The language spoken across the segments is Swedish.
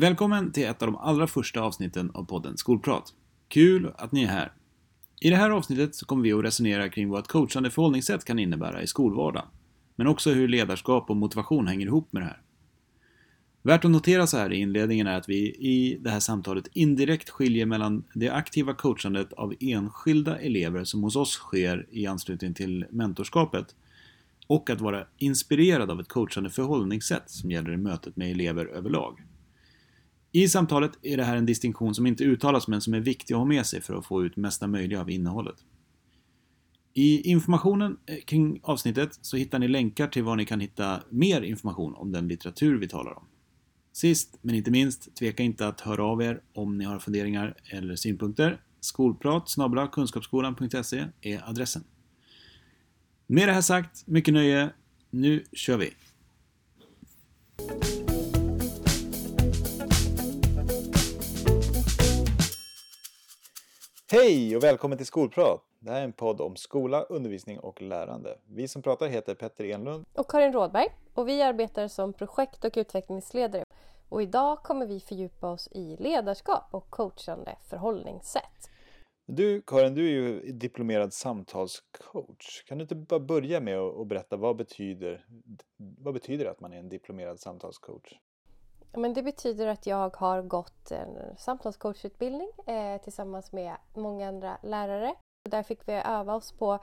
Välkommen till ett av de allra första avsnitten av podden Skolprat. Kul att ni är här. I det här avsnittet så kommer vi att resonera kring vad ett coachande förhållningssätt kan innebära i skolvardagen. Men också hur ledarskap och motivation hänger ihop med det här. Värt att notera så här i inledningen är att vi i det här samtalet indirekt skiljer mellan det aktiva coachandet av enskilda elever som hos oss sker i anslutning till mentorskapet och att vara inspirerad av ett coachande förhållningssätt som gäller i mötet med elever överlag. I samtalet är det här en distinktion som inte uttalas men som är viktig att ha med sig för att få ut mesta möjliga av innehållet. I informationen eh, kring avsnittet så hittar ni länkar till var ni kan hitta mer information om den litteratur vi talar om. Sist men inte minst, tveka inte att höra av er om ni har funderingar eller synpunkter. Skolprat kunskapsskolan.se är adressen. Med det här sagt, mycket nöje. Nu kör vi! Hej och välkommen till Skolprat! Det här är en podd om skola, undervisning och lärande. Vi som pratar heter Petter Enlund och Karin Rådberg och vi arbetar som projekt och utvecklingsledare. Och idag kommer vi fördjupa oss i ledarskap och coachande förhållningssätt. Du Karin, du är ju diplomerad samtalscoach. Kan du inte bara börja med att berätta vad betyder, vad betyder det att man är en diplomerad samtalscoach? Men det betyder att jag har gått en samtalscoachutbildning eh, tillsammans med många andra lärare. Där fick vi öva oss på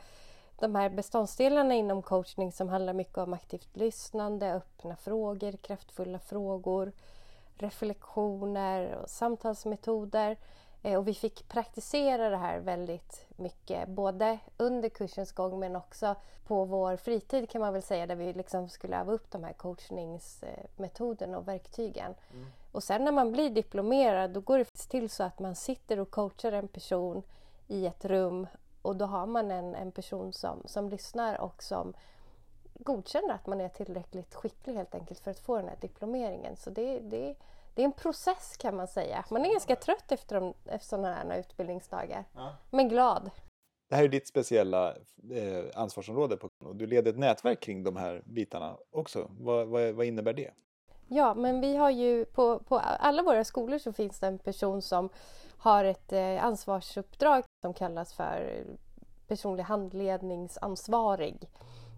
de här beståndsdelarna inom coachning som handlar mycket om aktivt lyssnande, öppna frågor, kraftfulla frågor, reflektioner och samtalsmetoder. Eh, och vi fick praktisera det här väldigt mycket, både under kursens gång men också på vår fritid kan man väl säga, där vi liksom skulle öva upp de här coachningsmetoderna och verktygen. Mm. Och sen när man blir diplomerad då går det till så att man sitter och coachar en person i ett rum och då har man en, en person som, som lyssnar och som godkänner att man är tillräckligt skicklig helt enkelt för att få den här diplomeringen. Så det, det det är en process kan man säga. Man är ganska trött efter, de, efter sådana här utbildningsdagar. Ja. Men glad. Det här är ditt speciella eh, ansvarsområde på, och du leder ett nätverk kring de här bitarna också. Vad, vad, vad, innebär det? Ja, men vi har ju på, på alla våra skolor så finns det en person som har ett eh, ansvarsuppdrag som kallas för personlig handledningsansvarig.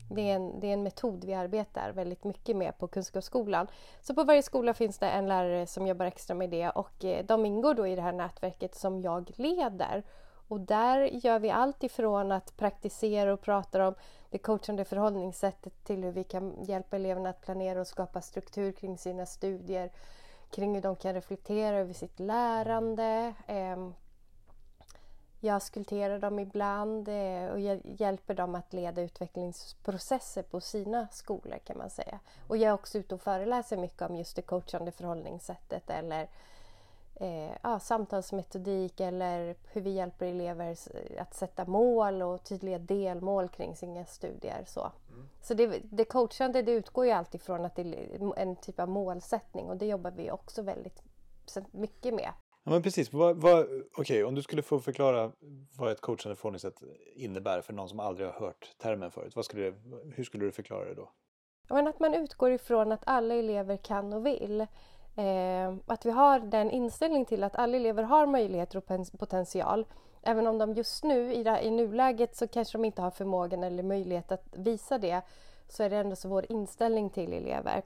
Det är, en, det är en metod vi arbetar väldigt mycket med på Kunskapsskolan. Så på varje skola finns det en lärare som jobbar extra med det och eh, de ingår då i det här nätverket som jag leder. Och där gör vi allt ifrån att praktisera och prata om det coachande förhållningssättet till hur vi kan hjälpa eleverna att planera och skapa struktur kring sina studier, kring hur de kan reflektera över sitt lärande, ehm, jag skulpterar dem ibland eh, och hjälper dem att leda utvecklingsprocesser på sina skolor kan man säga. Och jag är också ute och föreläser mycket om just det coachande förhållningssättet eller eh, ja, samtalsmetodik eller hur vi hjälper elever att sätta mål och tydliga delmål kring sina studier. Så, mm. så det, det coachande det utgår ju alltid från att det är en typ av målsättning och det jobbar vi också väldigt mycket med Ja, men precis. Vad, vad, okay, om du skulle få förklara vad ett coachande förhållningssätt innebär för någon som aldrig har hört termen förut. Vad skulle det, hur skulle du förklara det då? Men att man utgår ifrån att alla elever kan och vill. Eh, att vi har den inställning till att alla elever har möjligheter och potential. Även om de just nu, i, i nuläget, så kanske de inte har förmågan eller möjlighet att visa det. Så är det ändå så vår inställning till elever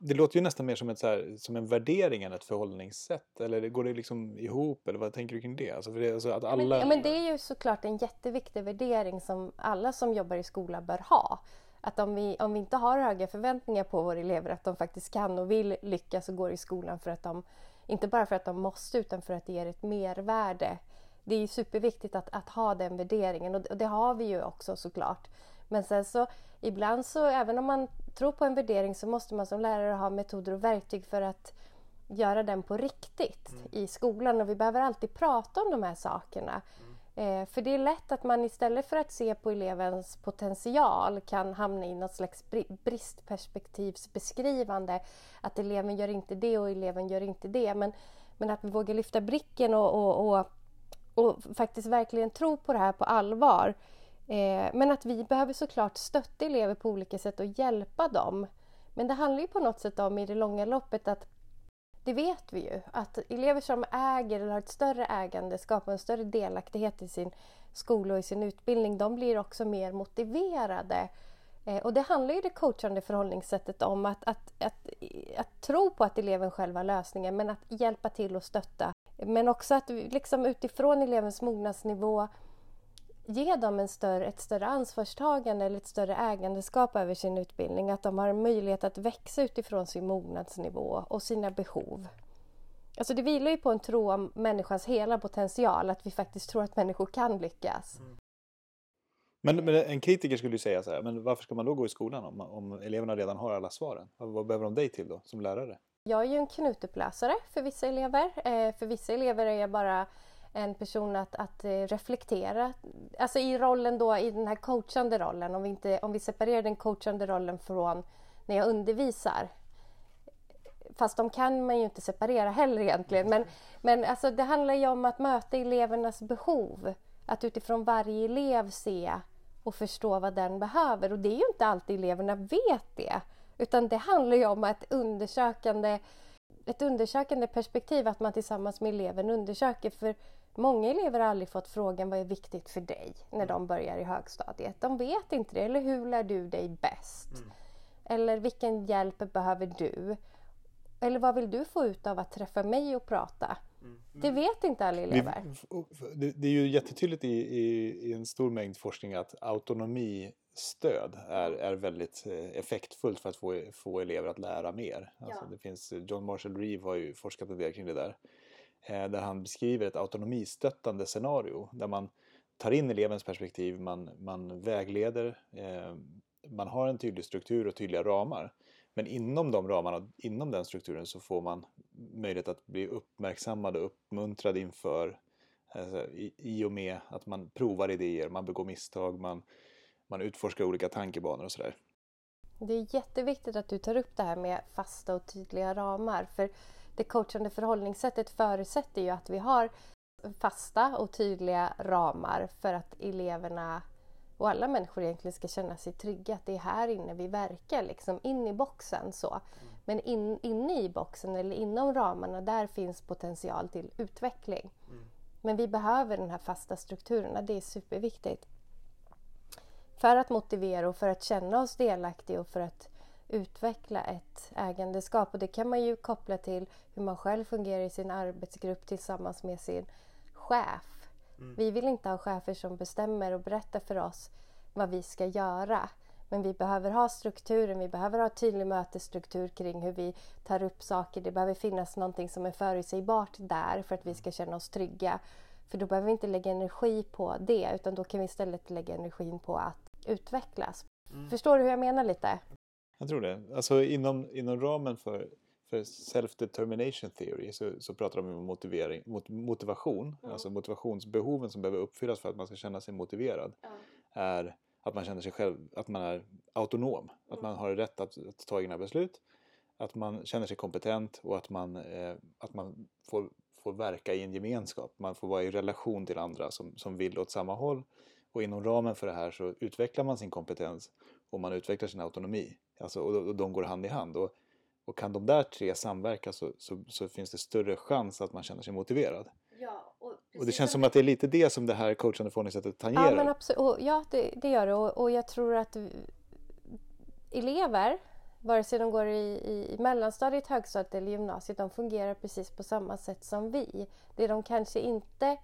det låter ju nästan mer som, ett, så här, som en värdering än ett förhållningssätt. Eller går det liksom ihop? Eller vad tänker du kring det? Alltså det, alltså att alla... men, ja, men det är ju såklart en jätteviktig värdering som alla som jobbar i skolan bör ha. Att om vi, om vi inte har höga förväntningar på våra elever att de faktiskt kan och vill lyckas och går i skolan för att de, inte bara för att de måste utan för att det ger ett mervärde. Det är superviktigt att, att ha den värderingen och det, och det har vi ju också såklart. Men sen så ibland så även om man tror på en värdering så måste man som lärare ha metoder och verktyg för att göra den på riktigt mm. i skolan och vi behöver alltid prata om de här sakerna. Mm. Eh, för det är lätt att man istället för att se på elevens potential kan hamna i något slags bristperspektivsbeskrivande. Att eleven gör inte det och eleven gör inte det. Men, men att vi vågar lyfta blicken och, och, och, och faktiskt verkligen tro på det här på allvar. Eh, men att vi behöver såklart stötta elever på olika sätt och hjälpa dem. Men det handlar ju på något sätt om i det långa loppet att det vet vi ju, att elever som äger eller har ett större ägande skapar en större delaktighet i sin skola och i sin utbildning. De blir också mer motiverade. Eh, och det handlar ju det coachande förhållningssättet om att, att, att, att tro på att eleven själv har lösningen men att hjälpa till och stötta. Men också att liksom utifrån elevens mognadsnivå ge dem en större, ett större ansvarstagande eller ett större ägandeskap över sin utbildning. Att de har möjlighet att växa utifrån sin mognadsnivå och sina behov. Alltså det vilar ju på en tro om människans hela potential, att vi faktiskt tror att människor kan lyckas. Mm. Men, men, en kritiker skulle ju säga så här, men varför ska man då gå i skolan om, om eleverna redan har alla svaren? Vad, vad behöver de dig till då, som lärare? Jag är ju en knutupplösare för vissa elever. Eh, för vissa elever är jag bara en person att, att eh, reflektera. Alltså i rollen då, i den här coachande rollen. Om vi, inte, om vi separerar den coachande rollen från när jag undervisar. Fast de kan man ju inte separera heller egentligen. Men, men alltså det handlar ju om att möta elevernas behov. Att utifrån varje elev se och förstå vad den behöver. Och det är ju inte alltid eleverna vet det. Utan det handlar ju om ett undersökande, ett undersökande perspektiv, att man tillsammans med eleven undersöker. För Många elever har aldrig fått frågan vad är viktigt för dig när de börjar i högstadiet. De vet inte det. Eller hur lär du dig bäst? Mm. Eller vilken hjälp behöver du? Eller vad vill du få ut av att träffa mig och prata? Mm. Det vet inte alla elever. Det, det är ju jättetydligt i, i, i, en stor mängd forskning att autonomistöd är, är väldigt eh, effektfullt för att få, få elever att lära mer. Ja. Alltså det finns, John Marshall Reeve har ju forskat en del kring det där. Eh, där han beskriver ett autonomistöttande scenario där man tar in elevens perspektiv, man, man vägleder, eh, man har en tydlig struktur och tydliga ramar. Men inom de ramarna, inom den strukturen så får man möjlighet att bli uppmärksammad och uppmuntrad inför alltså, i, i och med att man provar idéer, man begår misstag, man, man utforskar olika tankebanor och sådär. Det är jätteviktigt att du tar upp det här med fasta och tydliga ramar. För det coachande förhållningssättet förutsätter ju att vi har fasta och tydliga ramar för att eleverna och alla människor egentligen ska känna sig trygga. Att det är här inne vi verkar, liksom in i boxen. så. Men in, inne i boxen eller inom ramarna, där finns potential till utveckling. Mm. Men vi behöver den här fasta strukturerna, det är superviktigt. För att motivera och för att känna oss delaktiga och för att utveckla ett ägandeskap. Och det kan man ju koppla till hur man själv fungerar i sin arbetsgrupp tillsammans med sin chef. Mm. Vi vill inte ha chefer som bestämmer och berättar för oss vad vi ska göra. Men vi behöver ha strukturen, vi behöver ha tydlig mötesstruktur kring hur vi tar upp saker. Det behöver finnas någonting som är förutsägbart där för att vi ska känna oss trygga. För då behöver vi inte lägga energi på det utan då kan vi istället lägga energin på att utvecklas. Mm. Förstår du hur jag menar lite? Jag tror det. Alltså inom, inom ramen för, för self-determination theory så, så pratar de om motivering, mot, motivation. Mm. Alltså motivationsbehoven som behöver uppfyllas för att man ska känna sig motiverad. Mm. Är att man känner sig själv, att man är autonom. Mm. Att man har rätt att, att, ta egna beslut. Att man känner sig kompetent och att man, eh, att man får, får verka i en gemenskap. Man får vara i relation till andra som, som vill åt samma håll. Och inom ramen för det här så utvecklar man sin kompetens och man utvecklar sin autonomi. Alltså, och, och de går hand i hand. Och, och kan de där tre samverka så, så, så, finns det större chans att man känner sig motiverad. Ja, och, och det känns som att det är lite det som det här coachande förhållningssättet tangerar. Ja, men absolut. ja det, det gör det. Och, och jag tror att elever, vare sig de går i, i mellanstadiet, högstadiet eller gymnasiet, de fungerar precis på samma sätt som vi. Det de kanske inte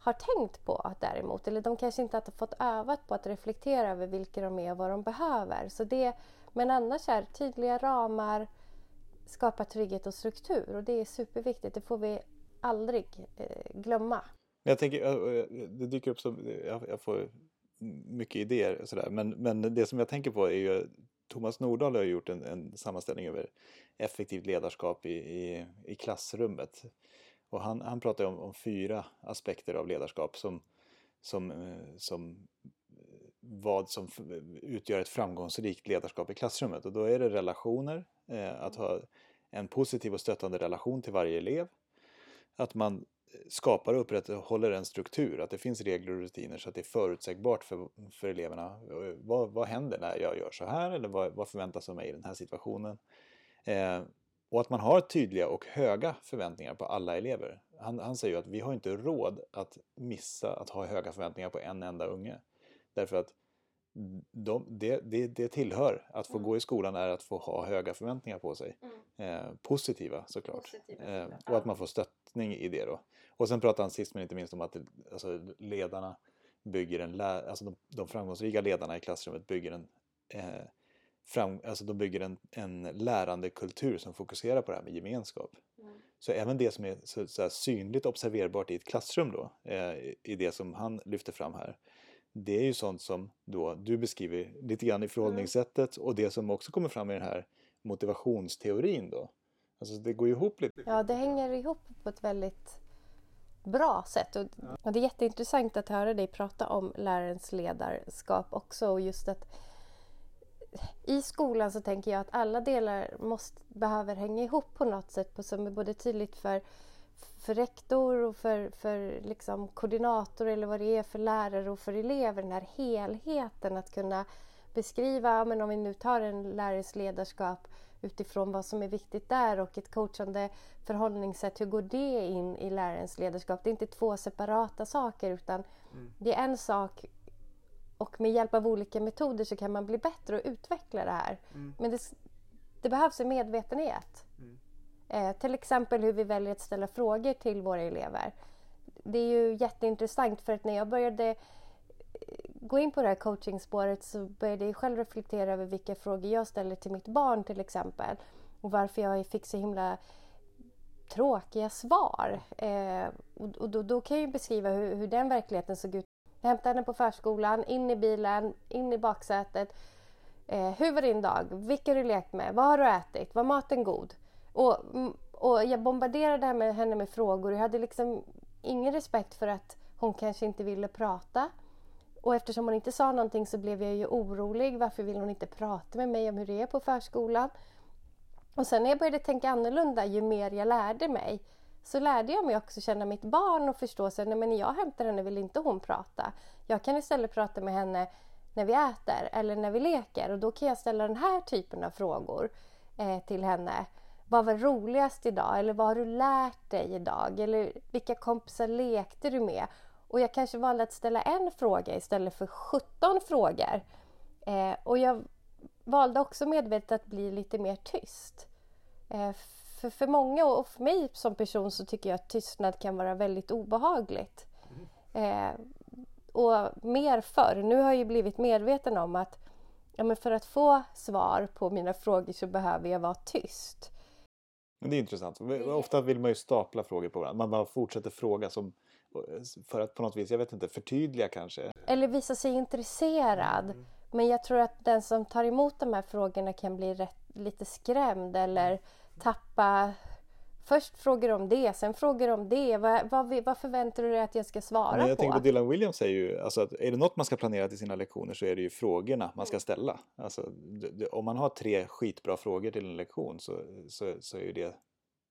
har tänkt på däremot, eller de kanske inte har fått övat på att reflektera över vilka de är och vad de behöver. Så det, men annars är tydliga ramar, skapa trygghet och struktur och det är superviktigt. Det får vi aldrig eh, glömma. Jag tänker, eh, eh, det dyker upp så, jag får mycket idéer och sådär. Men, men det som jag tänker på är ju Thomas Nordahl har gjort en, en sammanställning över effektivt ledarskap i, i, i klassrummet. Och han, han pratar om, om, fyra aspekter av ledarskap som, som, eh, som eh, vad som eh, utgör ett framgångsrikt ledarskap i klassrummet. Och då är det relationer, eh, att ha en positiv och stöttande relation till varje elev. Att man skapar och upprätthåller en struktur, att det finns regler och rutiner så att det är förutsägbart för, för eleverna. Vad, vad händer när jag gör så här eller vad, vad förväntas av mig i den här situationen? Eh, och att man har tydliga och höga förväntningar på alla elever. Han, han säger ju att vi har inte råd att missa att ha höga förväntningar på en enda unge. Därför att de, det, det, det tillhör att få Mm. gå i skolan är att få ha höga förväntningar på sig. Eh, positiva såklart. Positiva, Eh, och att man får stöttning i det då. Och sen pratar han sist men inte minst om att alltså, ledarna bygger en lä- alltså de, de framgångsrika ledarna i klassrummet bygger en eh, fram, alltså de bygger en, en lärandekultur som fokuserar på det här med gemenskap. Mm. Så även det som är så, så synligt observerbart i ett klassrum då, eh, i- det som han lyfter fram här, det är ju sånt som då du beskriver lite grann i förhållningssättet och det som också kommer fram i den här motivationsteorin då. Alltså det går ju ihop lite. Ja, det hänger ihop på ett väldigt bra sätt. Och, och det är jätteintressant att höra dig prata om lärarens ledarskap också. Och just att i skolan så tänker jag att alla delar måste, behöver hänga ihop på något sätt på, som är både tydligt för, för rektor och för, för liksom koordinator eller vad det är för lärare och för elever. Den här helheten att kunna beskriva, men om vi nu tar en lärares ledarskap utifrån vad som är viktigt där och ett coachande förhållningssätt. Hur går det in i lärarens ledarskap? Det är inte två separata saker utan det är en sak och med hjälp av olika metoder så kan man bli bättre och utveckla det här. Men det, det behövs en medvetenhet. Eh, till exempel hur vi väljer att ställa frågor till våra elever. Det är ju jätteintressant för att när jag började eh, gå in på det här coachingspåret så började jag själv reflektera över vilka frågor jag ställer till mitt barn till exempel. Och varför jag fick så himla tråkiga svar. Eh, och och då, då kan jag ju beskriva hur, hur den verkligheten såg ut. Jag hämtade henne på förskolan, in i bilen, in i baksätet. Eh, hur var din dag? Vilka har du lekt med? Vad har du ätit? Var maten god? Och, mm, och jag bombarderade henne med, henne med frågor. Jag hade liksom ingen respekt för att hon kanske inte ville prata. Och eftersom hon inte sa någonting så blev jag ju orolig. Varför vill hon inte prata med mig om hur det är på förskolan? Och sen när jag började tänka annorlunda, ju mer jag lärde mig, så lärde jag mig också känna mitt barn och förstå att när jag hämtar henne vill inte hon prata. Jag kan istället prata med henne när vi äter eller när vi leker och då kan jag ställa den här typen av frågor eh, till henne. Vad var roligast idag? Eller vad har du lärt dig idag? Eller vilka kompisar lekte du med? Och jag kanske valde att ställa en fråga istället för 17 frågor. Eh, och jag valde också medvetet att bli lite mer tyst. Eh, för, för många och för mig som person så tycker jag att tystnad kan vara väldigt obehagligt. Eh, och mer förr. Nu har jag ju blivit medveten om att ja, men för att få svar på mina frågor så behöver jag vara tyst. Det är intressant. Ofta vill man ju stapla frågor på varandra. Man bara fortsätter fråga som, för att på något vis, jag vet inte, förtydliga kanske. Eller visa sig intresserad. Men jag tror att den som tar emot de här frågorna kan bli rätt, lite skrämd eller tappa... Först frågor om det, sen frågor om det. Vad, vad, vad förväntar du dig att jag ska svara Men jag på? tänker på Dylan Williams säger ju, alltså att är det något man ska planera till sina lektioner så är det ju frågorna man ska ställa. Alltså, om man har tre skitbra frågor till en lektion så, så, så är ju det,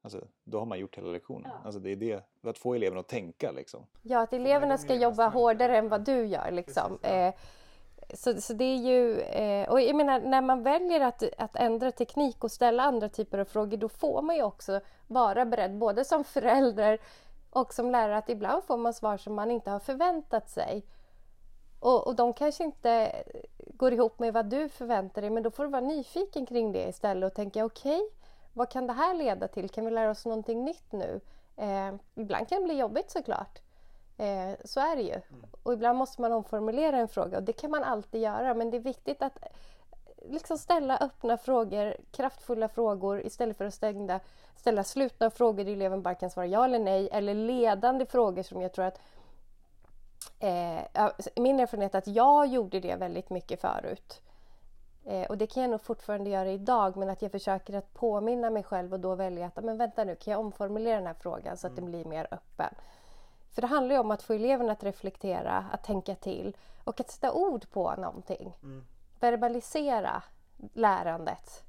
alltså, då har man gjort hela lektionen. Alltså det är det, att få eleverna att tänka liksom. Ja, att eleverna ska jobba hårdare än vad du gör. Liksom. Eh, så, så det är ju... Eh, och jag menar, när man väljer att, att ändra teknik och ställa andra typer av frågor då får man ju också vara beredd, både som förälder och som lärare, att ibland får man svar som man inte har förväntat sig. Och, och de kanske inte går ihop med vad du förväntar dig men då får du vara nyfiken kring det istället och tänka okej, vad kan det här leda till? Kan vi lära oss någonting nytt nu? Eh, ibland kan det bli jobbigt såklart. Eh, så är det ju. Och ibland måste man omformulera en fråga och det kan man alltid göra men det är viktigt att eh, liksom ställa öppna frågor, kraftfulla frågor istället för att stängda, ställa slutna frågor där eleven bara kan svara ja eller nej eller ledande frågor som jag tror att Eh, min erfarenhet är att jag gjorde det väldigt mycket förut. Eh, och det kan jag nog fortfarande göra idag men att jag försöker att påminna mig själv och då välja att men vänta nu, kan jag omformulera den här frågan så att den blir mer öppen. För det handlar ju om att få eleverna att reflektera, att tänka till och att sätta ord på någonting. Verbalisera lärandet.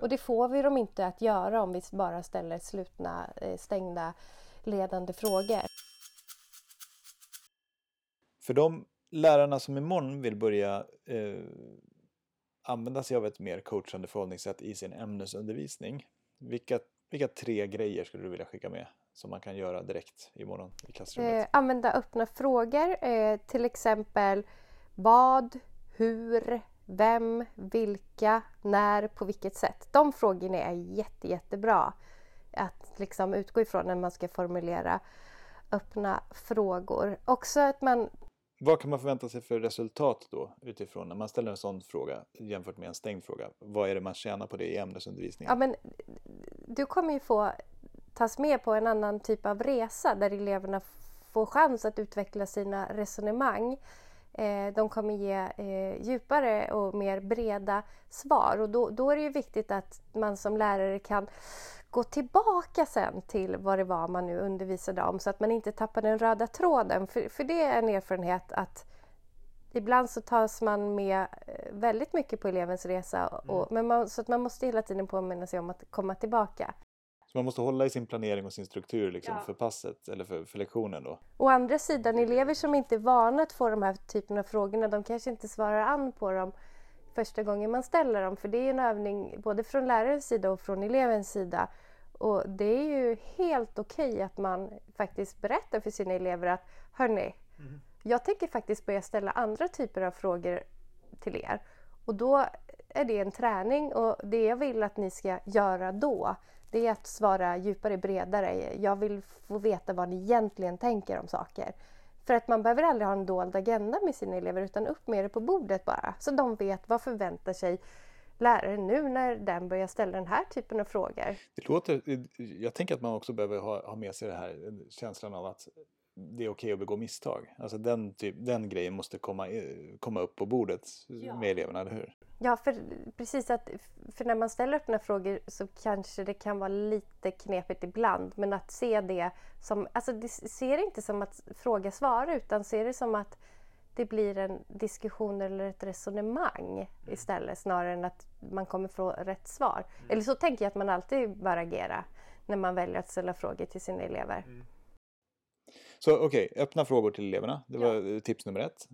Och det får vi dem inte att göra om vi bara ställer slutna, eh, stängda ledande frågor. För de lärarna som imorgon vill börja eh, använda sig av ett mer coachande förhållningssätt i sin ämnesundervisning vilka, vilka tre grejer skulle du vilja skicka med som man kan göra direkt imorgon i klassrummet? Eh, använda öppna frågor, eh, till exempel vad, hur, vem, vilka, när, på vilket sätt. De frågorna är jätte, jättebra att liksom utgå ifrån när man ska formulera öppna frågor. Också att man vad kan man förvänta sig för resultat då utifrån när man ställer en sån fråga jämfört med en stängd fråga? Vad är det man tjänar på det i ämnesundervisningen? Ja, men du kommer ju få tas med på en annan typ av resa där eleverna får chans att utveckla sina resonemang. Eh, de kommer ge eh, djupare och mer breda svar och då, då är det ju viktigt att man som lärare kan gå tillbaka sen till vad det var man nu undervisade om så att man inte tappar den röda tråden. För, för det är en erfarenhet att ibland så tas man med eh, väldigt mycket på elevens resa och, mm. men man, så att man måste hela tiden påminna sig om att komma tillbaka. Så man måste hålla i sin planering och sin struktur liksom ja. för passet eller för, för lektionen då? Å andra sidan, elever som inte är vana att få de här typen av frågorna, de kanske inte svarar an på dem första gången man ställer dem. För det är en övning både från lärarens sida och från elevens sida. Och det är ju helt okej okay att man faktiskt berättar för sina elever att hörni, mm. jag tänker faktiskt börja ställa andra typer av frågor till er. Och då är det en träning och det jag vill att ni ska göra då det är att svara djupare, bredare. Jag vill få veta vad ni egentligen tänker om saker. För att man behöver aldrig ha en dold agenda med sina elever utan upp med det på bordet bara. Så de vet vad förväntar sig läraren nu när den börjar ställa den här typen av frågor. Det låter, jag tänker att man också behöver ha, ha med sig den här känslan av att det är okej okay att begå misstag. Alltså den, typ, den grejen måste komma, komma upp på bordet ja. med eleverna, eller hur? Ja, för precis att för när man ställer öppna frågor så kanske det kan vara lite knepigt ibland. Men att se det som, alltså se det inte som att fråga svara utan se det som att det blir en diskussion eller ett resonemang mm. istället snarare än att man kommer få rätt svar. Mm. Eller så tänker jag att man alltid bör agera när man väljer att ställa frågor till sina elever. Mm. Så okej, okay, öppna frågor till eleverna. Det var ja. tips nummer ett.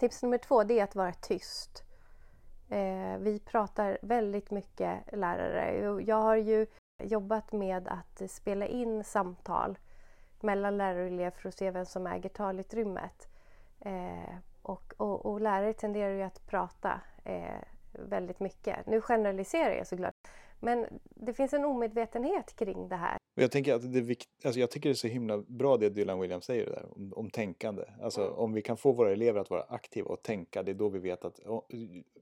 Tips nummer två det är att vara tyst. Eh, vi pratar väldigt mycket lärare. Jag har ju jobbat med att spela in samtal mellan lärare och elev för att se vem som äger talutrymmet. Eh, och, och, och, lärare tenderar ju att prata eh, väldigt mycket. Nu generaliserar jag såklart. Men det finns en omedvetenhet kring det här. Jag, tänker att det är vikt, alltså jag tycker det är så himla bra det Dylan Williams säger där om, om tänkande. Alltså mm. om vi kan få våra elever att vara aktiva och tänka, det är då vi vet att oh,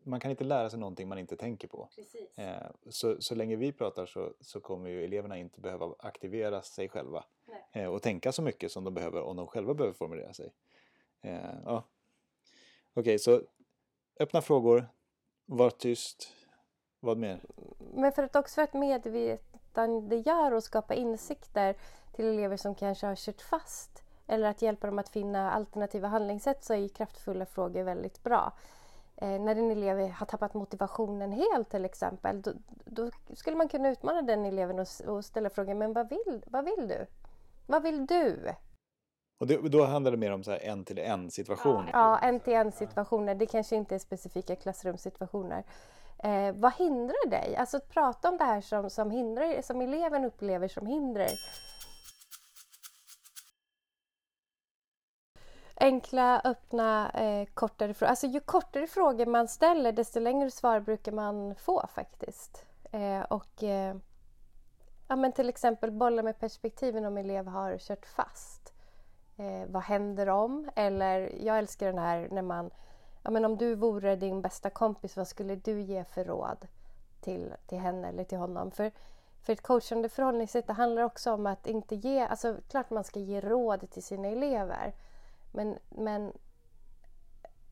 man kan inte lära sig någonting man inte tänker på. Eh, så, så länge vi pratar så, så kommer ju eleverna inte behöva aktivera sig själva eh, och tänka så mycket som de behöver om de själva behöver formulera sig. Eh, ja. Okej, okay, så öppna frågor, var tyst, vad mer? Men för att också för att medvetandegöra och skapa insikter till elever som kanske har kört fast eller att hjälpa dem att finna alternativa handlingssätt så är kraftfulla frågor väldigt bra. Eh, när en elev har tappat motivationen helt till exempel då, då skulle man kunna utmana den eleven och, och, ställa frågan men vad vill, vad vill du? Vad vill du? Och det, då handlar det mer om så en till en situationer? Ja, en till en situationer. Det kanske inte är specifika klassrumssituationer. Eh, vad hindrar dig? Alltså att prata om det här som, som, hindrar, som eleven upplever som hinder. Enkla, öppna, eh, kortare frågor. Alltså ju kortare frågor man ställer desto längre svar brukar man få faktiskt. Eh, och eh, ja, men till exempel bolla med perspektiven om elev har kört fast. Eh, vad händer om? Eller jag älskar den här när man ja, men om du vore din bästa kompis, vad skulle du ge för råd till, till henne eller till honom? För, för ett coachande förhållningssätt det handlar också om att inte ge... Alltså klart man ska ge råd till sina elever. Men, men,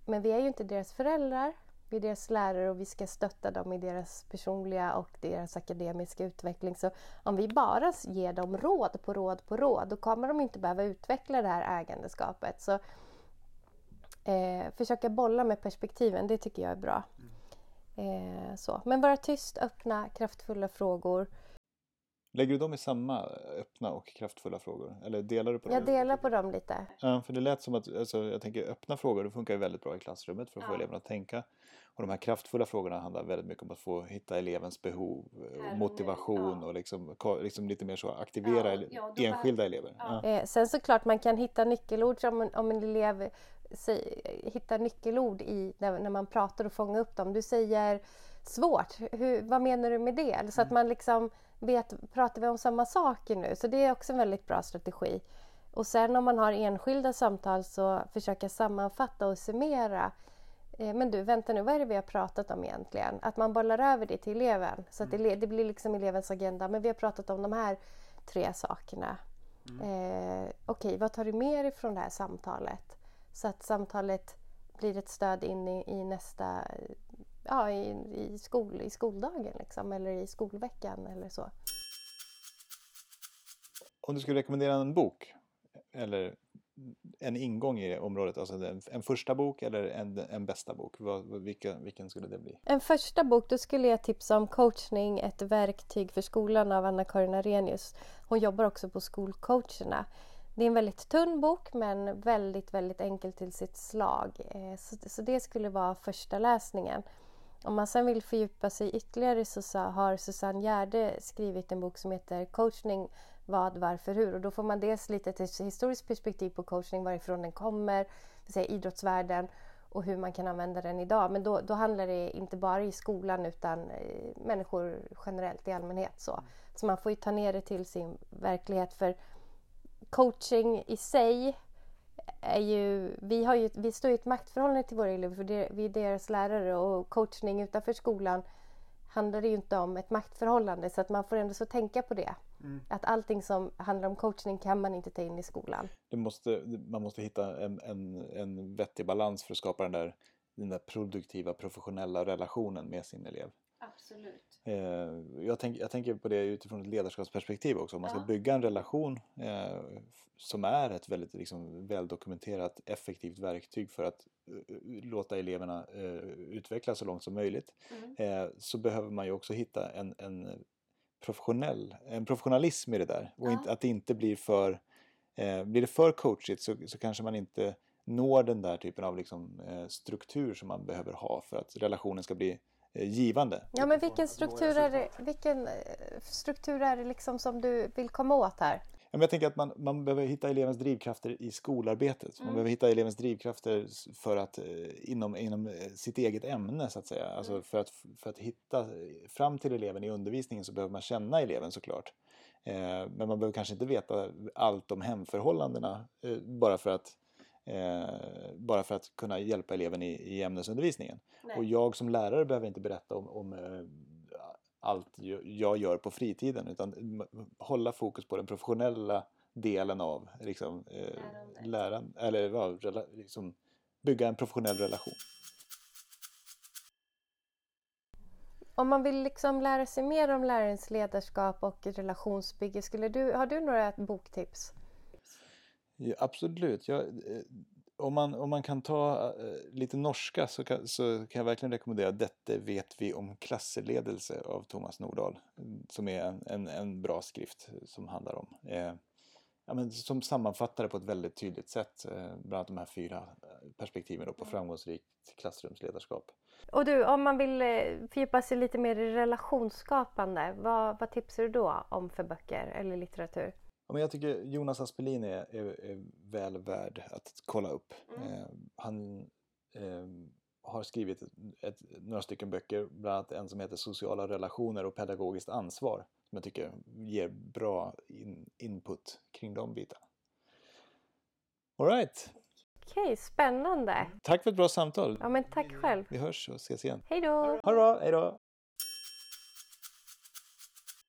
men vi är ju inte deras föräldrar. Vi är deras lärare och vi ska stötta dem i deras personliga och deras akademiska utveckling. Så om vi bara ger dem råd på råd på råd då kommer de inte behöva utveckla det här ägandeskapet. Så Eh, försöka bolla med perspektiven, det tycker jag är bra. Eh, så. Men vara tyst, öppna, kraftfulla frågor. Lägger du dem i samma öppna och kraftfulla frågor? Eller delar du på dem? Jag delar på dem lite. Ja, för det lät som att, alltså, jag tänker öppna frågor, det funkar ju väldigt bra i klassrummet för att få Ja. eleverna att tänka. Och de här kraftfulla frågorna handlar väldigt mycket om att få hitta elevens behov, eh, och nu, motivation ja. och liksom, liksom lite mer så aktivera Ja, enskilda elever. Ja. Eh, sen såklart man kan hitta nyckelord som om en elev säg, hittar nyckelord i när, när man pratar och fånga upp dem. Du säger svårt, hur, vad menar du med det? Så att man liksom vet, pratar vi om samma saker nu? Så det är också en väldigt bra strategi. Och sen om man har enskilda samtal så försöka sammanfatta och summera. Eh, Men du, vänta nu, vad är det vi har pratat om egentligen? Att man bollar över det till eleven. Så att det, det blir liksom elevens agenda. Men vi har pratat om de här tre sakerna. Eh, Okej, vad tar du med dig från det här samtalet? Så att samtalet blir ett stöd in i, i nästa, ja i, i, skol, i skoldagen liksom, eller i skolveckan eller så. Om du skulle rekommendera en bok eller en ingång i området, alltså en, första bok eller en, en bästa bok, vad, vilka, vilken skulle det bli? En första bok, då skulle jag tipsa om Coachning, ett verktyg för skolan av Anna-Karin Arrhenius. Hon jobbar också på skolcoacherna. Det är en väldigt tunn bok men väldigt, väldigt enkel till sitt slag. Eh, så, det skulle vara första läsningen. Om man sen vill fördjupa sig ytterligare så har Susanne Gärde skrivit en bok som heter Coachning vad, varför, hur. Och då får man dels lite ett historiskt perspektiv på coachning, varifrån den kommer, säga idrottsvärlden och hur man kan använda den idag. Men då, då handlar det inte bara i skolan utan eh, människor generellt i allmänhet. Så. så man får ju ta ner det till sin verklighet. För coaching i sig är ju... Vi, har ju, vi står i ett maktförhållande till våra elever för det, vi är deras lärare och coachning utanför skolan handlar det ju inte om ett maktförhållande så att man får ändå så tänka på det. Att allting som handlar om coachning kan man inte ta in i skolan. måste, man måste hitta en, en, en vettig balans för att skapa den där, den där produktiva, professionella relationen med sin elev. Absolut. Eh, jag, tänk, jag tänker på det utifrån ett ledarskapsperspektiv också. Om man ska Ja. bygga en relation eh, som är ett väldigt liksom, väldokumenterat effektivt verktyg för att eh, låta eleverna eh, utvecklas så långt som möjligt eh, så behöver man ju också hitta en, en professionell, en professionalism i det där. Och Ja. inte, att det inte blir för, eh, blir det för coachigt så, så kanske man inte når den där typen av liksom, eh, struktur som man behöver ha för att relationen ska bli eh, givande. Ja, men vilken struktur är det, vilken eh, struktur är det liksom som du vill komma åt här? Jag tänker att man, man behöver hitta elevens drivkrafter i skolarbetet. Man Mm. behöver hitta elevens drivkrafter för att, eh, inom, inom eh, sitt eget ämne så att säga. Alltså Mm. för, att, för att hitta eh, fram till eleven i undervisningen så behöver man känna eleven såklart. Eh, men man behöver kanske inte veta allt om hemförhållandena eh, bara, för att, eh, bara för att kunna hjälpa eleven i, i ämnesundervisningen. Och jag som lärare behöver inte berätta om, om eh, allt jag- gör på fritiden utan hålla fokus på den professionella delen av liksom, eh, läran, eller ja, liksom, bygga en professionell relation. Om man vill liksom lära sig mer om lärarens ledarskap och relationsbygge, skulle du, har du några boktips? Ja, absolut. Jag, eh, om, man, om man kan ta eh, lite norska så kan, så kan jag verkligen rekommendera Dette vet vi om klasseledelse av Thomas Nordahl. mm, Som är en, en, en bra skrift som handlar om eh, ja, men som sammanfattar det på ett väldigt tydligt sätt. Eh, bland annat de här fyra eh, perspektiven på framgångsrikt klassrumsledarskap. Och du, om man vill eh, fördjupa sig lite mer i relationsskapande, vad, vad tipsar du då om för böcker eller litteratur? Ja, men jag tycker Jonas Aspelin är, är, är väl värd att kolla upp. Eh, han eh, har skrivit ett, ett, några stycken böcker, bland annat en som heter Sociala relationer och pedagogiskt ansvar. Som jag tycker ger bra in, input kring de bitarna. Alright, Okej, spännande! tack för ett bra samtal. Ja, men tack själv. Vi hörs och ses igen. Hej då! Ha det bra, hejdå!